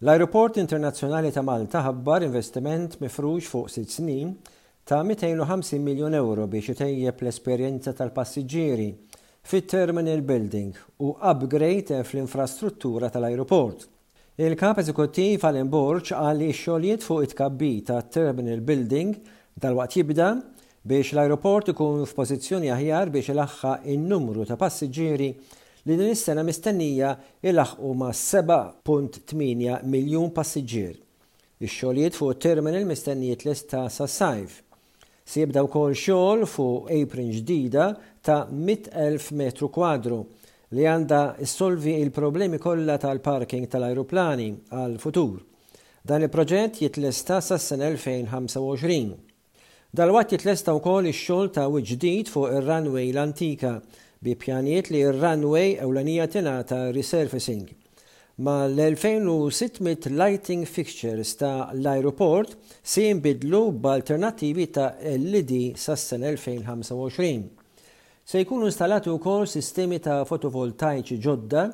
L-Ajruport Internazzjonali ta' Malta ħabbar investiment mifrux fuq sitt snin ta' 250 miljun ewro biex itejjeb l-esperjenza tal-passiġġieri fit-terminal building u upgrade fl-infrastruttura tal-ajruport. Il-Kap Eżekuttiv Alan Borg qal li x-xogħlijiet fuq it-tkabbir tat-Terminal Building dalwaqt jibda biex l-ajruport ikun f'pożizzjoni aħjar biex ilaħħaq in-numru ta' passiġġieri li din is-sena mistennija jlaħħqu ma' 7.8 miljun passiġġier. Ix-xogħlijiet fuq it-terminal mistenni jitlesta sas-sajf. Se jibda wkoll xogħol fuq apron ġdida ta' 100,000 metru kwadru li għandha ssolvi il-problemi kollha tal-parking tal-ajruplani għall-futur. Dan il-proġett jitlesta sas-sena 2025. Dalwaqt jitlesta wkoll ix-xogħol ta' wiċċ ġdid fuq ir-runway l-antika bi pjanijiet li r-runway ewlenija tingħata resurfacing. Ma' l-2,600 lighting fixtures ta' l-ajruport se jinbidlu b'alternattivi ta' LED sas-sena 2025. Se jkunu instalati wkoll sistemi ta' fotovoltajċi ġodda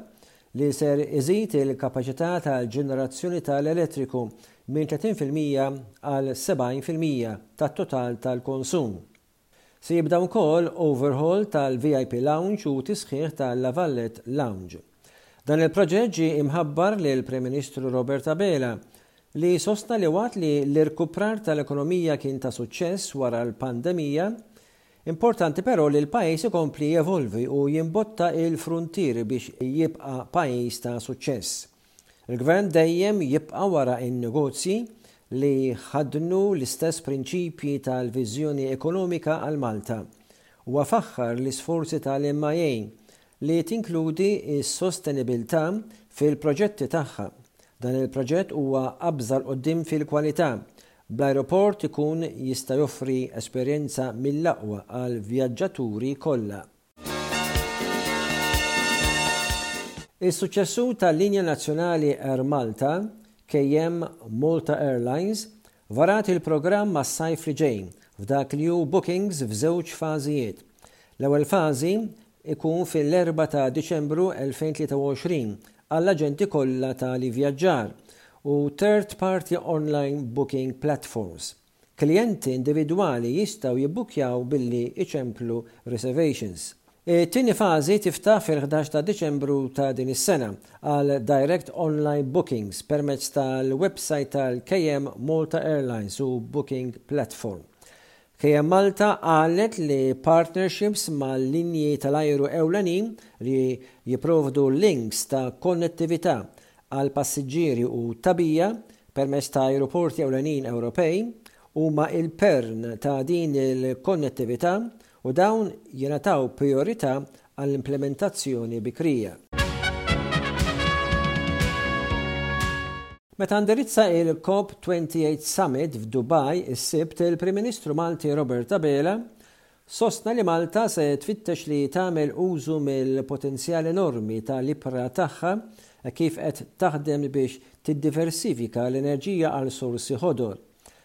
li ser iżid il-kapaċità ta' ġenerazzjoni ta' l-elettriku minn 30 fil-mija għal 70 fil-mija tat-total tal-konsum. Se jibda wkoll overhaul tal-VIP Lounge u tisħiħ tal-La Vallette Lounge. Dan il-proġett ġie imħabbar lill-Prim Ministru Robert Abela, li sostna li waqt li l-irkuprar tal-ekonomija kien ta' suċċess wara l-pandemija, importanti però li l-pajjiż ikompli jevolvi u jimbotta l-fruntieri biex jibqa' pajjiż ta' suċċess. Il-Gvern dejjem jibqa' wara n-negozji li jħaddnu l-istess prinċipji tal-viżjoni ekonomika għal Malta. Huwa faħħar l-isforzi tal-MIA li tinkludi s-sostenibilità fil-proġetti tagħha. Dan il-proġett huwa qabża 'l quddiem fil-kwalità, bl-ajruport ikun jista' joffri esperjenza mill-aqwa għall-vjaġġaturi kollha. Is-suċċessur tal-linja nazzjonali Air Malta, KM Malta Airlines, varat il-programm għas-sajf li ġej f'dak li hu bookings f'żewġ fażijiet. L-ewwel fażi ikun fil-4 ta' Diċembru 2023 għall-aġenti kollha ta' l-ivvjaġġar u third-party online booking platforms. Klijenti individwali jistgħu jibbukkjaw billi jċemplu reservations. It-tieni fażi tiftaħ fil-ħdax ta' Diċembru ta' din is-sena għal direct online bookings permezz tal-websajt tal-KM Malta Airlines u Booking Platform. KM Malta qalet li partnerships mal-linji tal-ajru ewlenin li jipprovdu links ta' konnettività għal passiġġieri u tagħbija permezz ta' ajruporti ewlenin Ewropej huma l-pern ta' din il-konnettività u dawn jingħataw prijorità għall-implimentazzjoni bikrija. Meta indirizza il-COP 28 Summit f'Dubai s-Sibt, il-Prim Ministru Malti Robert Abela Sostna li Malta se tfittex li tagħmel użu mill-potenzjal enormi ta' l-ibħra tagħha hekk kif qed taħdem biex tiddiversifika l-enerġija għal sorsi ħodor.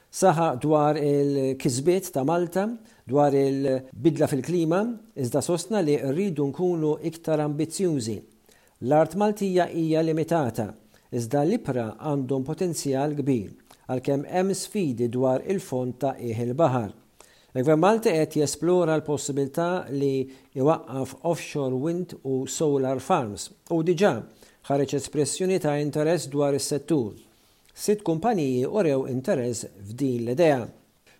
Saħaq dwar il-kisbiet ta' Malta dwar il-bidla fil-klima iżda sostna li rridu nkunu iktar ambizzjużi L-art Maltija hija limitata, iżda l-ibħra għandhom potenzjal kbir, għalkemm hemm sfidi dwar il-fond ta' qiegħ il-baħar. Il-Gvern Malti qed jesplora l-possibilità li jwaqqaf offshore wind u solar farms u diġà ħareġ espressjoni ta' interess dwar is-settur. Sitt kumpaniji urew interess f'din l-idea.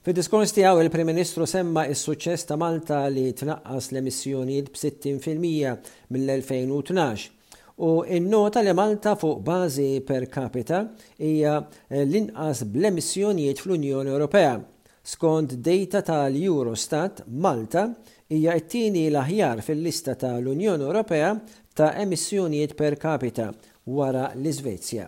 Fid-diskors tiegħu, il-Prim Ministru semma s-suċċess ta' Malta li tnaqqas l-emissjonijiet b'60 fil-mija mill-2012 u nnota li Malta fuq bażi per capita hija l-inqas bl-emissjonijiet fl-Unjoni Ewropea. Skont dejta tal-Eurostat, Malta hija t-tieni l-aħjar fil-lista tal-Unjoni Ewropea ta' emissjonijiet per capita wara l-Iżvezja.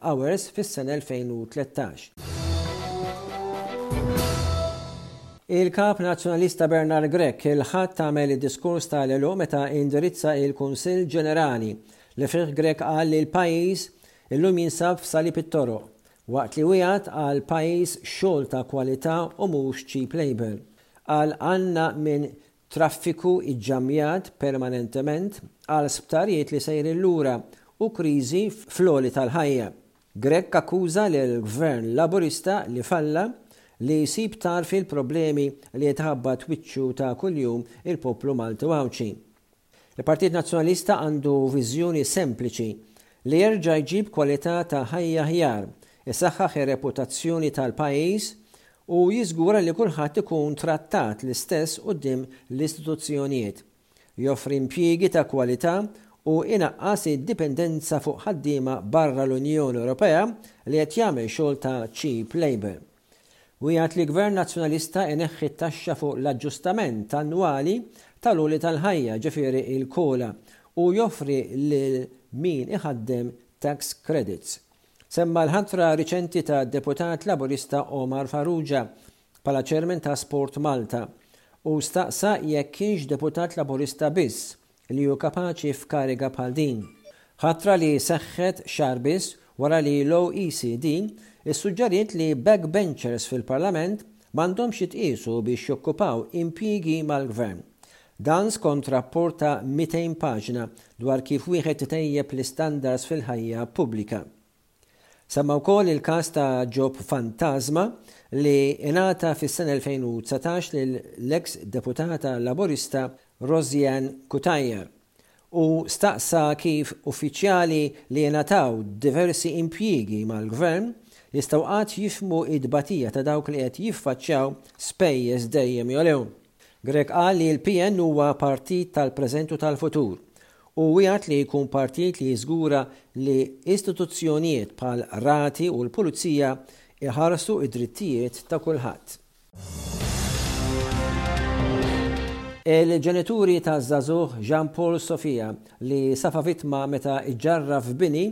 Hours fis-sena 2013. Il-Kap Nazzjonalista Bernard Grech il-Ħadd għamel id-diskors ta' l-għeluq meta indirizza il-Kunsill Ġenerali li fih Grech qal li l-pajjiż illum jinsab f'salib it-toroq waqt li wiegħed għal pajjiż xogħol ta' kwalità u mhux cheap labour. Qal għandna minn traffiku ġġammjat permanentement, għal sptarijiet li sejrin lura u kriżi fl-għoli tal-ħajja. Grech akkuża lill-Gvern Laburista li falla li jsib tarf fil-problemi li jitħabbat wiċċu ta' kuljum il-poplu Malti u Għawdxi. Il-Partit Nazzjonalista għandu viżjoni sempliċi, li jerġa' jġib kwalità ta' ħajja aħjar isaħħaħ ir-reputazzjoni tal-pajjiż u jiżgura li kulħadd ikun trattat l-istess quddiem l-istituzzjonijiet, joffri impjiegi ta' kwalità u inaqqas id-dipendenza fuq ħaddiema barra l-Unjoni Ewropea li qed jagħmel xogħol ta' cheap labour. Wiegħed li Gvern Nazzjonalista ineħħi t-taxxa fuq l-aġġustament annwali tal-għoli tal-ħajja, ġifieri l-COLA, u joffri lil min iħaddem tax credits. Semma l-ħatra riċenti tad-Deputat Laburista Omar Farrugia bħala Chairman ta' Sport Malta u staqsa jekk kienx Deputat Laburista biss li hu kapaċi f'kariga bħal din. Ħatra li seħħet xahar biss wara li l-OECD issuġġeriet li backbenchers fil-Parlament m'għandhomx jitqiesu biex jokkupaw impjiegi mal-Gvern. Dan skont rapport ta' 200 paġna dwar kif wieħed itejjeb l-istandards fil-ħajja pubblika. Semma wkoll il-każ ta' ġob fantażma li ingħata fis-sena 2019 lill-eks Deputata Laburista Rosianne Cutajar u staqsa kif uffiċjali li ingħataw diversi impjiegi mal-Gvern jistgħu qatt jifhmu t-tbatija ta' dawk li qed jiffaċċjaw spejjeż dejjem jogħlew. Grech qal li l-PN huwa partit tal-preżent u tal-futur u wiegħed li jkun partit li jiżgura li istituzzjonijiet bħal Rati u l-Pulizija jħarsu id-drittijiet ta' kulħadd. Il-ġenituri taż-żagħżugħ Jean Paul Sofia li safa vittma meta ġġarraf f'bini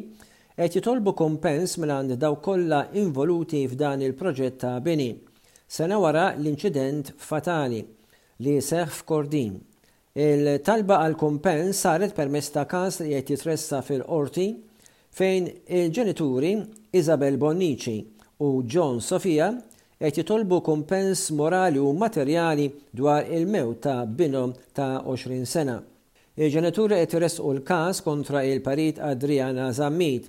qed jitolbu kumpens mingħand dawk kollha involuti f'dan il-proġett ta' bini sena wara l-inċident fatali li seħħ f'Kordin. Il-talba għal kumpens saret permezz ta' każ li qed jitressa fil-Qorti fejn il-ġenituri Isabel Bonnici u John Sofia qed jitolbu kumpens morali u materjali dwar il-mewt ta' binhom ta' 20 sena. Il-ġenituri qed iressqu l-każ kontra il-perit Adriana Zammit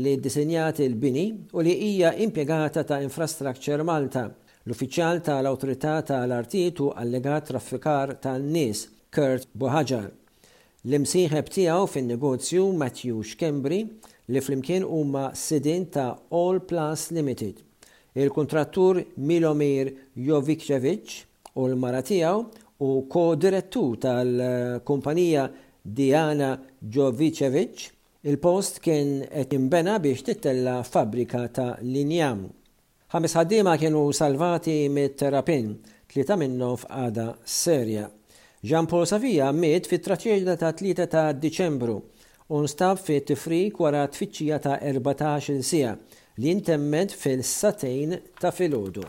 li ddisinjat il-bini u li hija impjegata ta' Infrastructure Malta. L-uffiċjal tal-Awtorità tal-Artijiet u allegat traffikar tan-nies, Kurt Buhaġar. L-imsieħeb tiegħu fin-negozju, Matthew Schembri, li flimkien huma sidien ta' All Plus Limited. Il-kuntrattur Milomir Jovicevic u l-mara tiegħu u ko-direttur tal-kumpanija Diana Jovicevic, il-post kien qed jinbena biex tittella' fabbrika ta' l-injam. Ħames ħaddiema kienu salvati mit-terrapin, tlieta minnhom f'qagħda serja. Jean Paul Savia miet fit-traċedja tat-Tlieta ta' Diċembru u nstab fi tifrik wara tfittxija ta' erbatax-il siegħa li ntemmet fil-sagħtejn ta' filgħodu.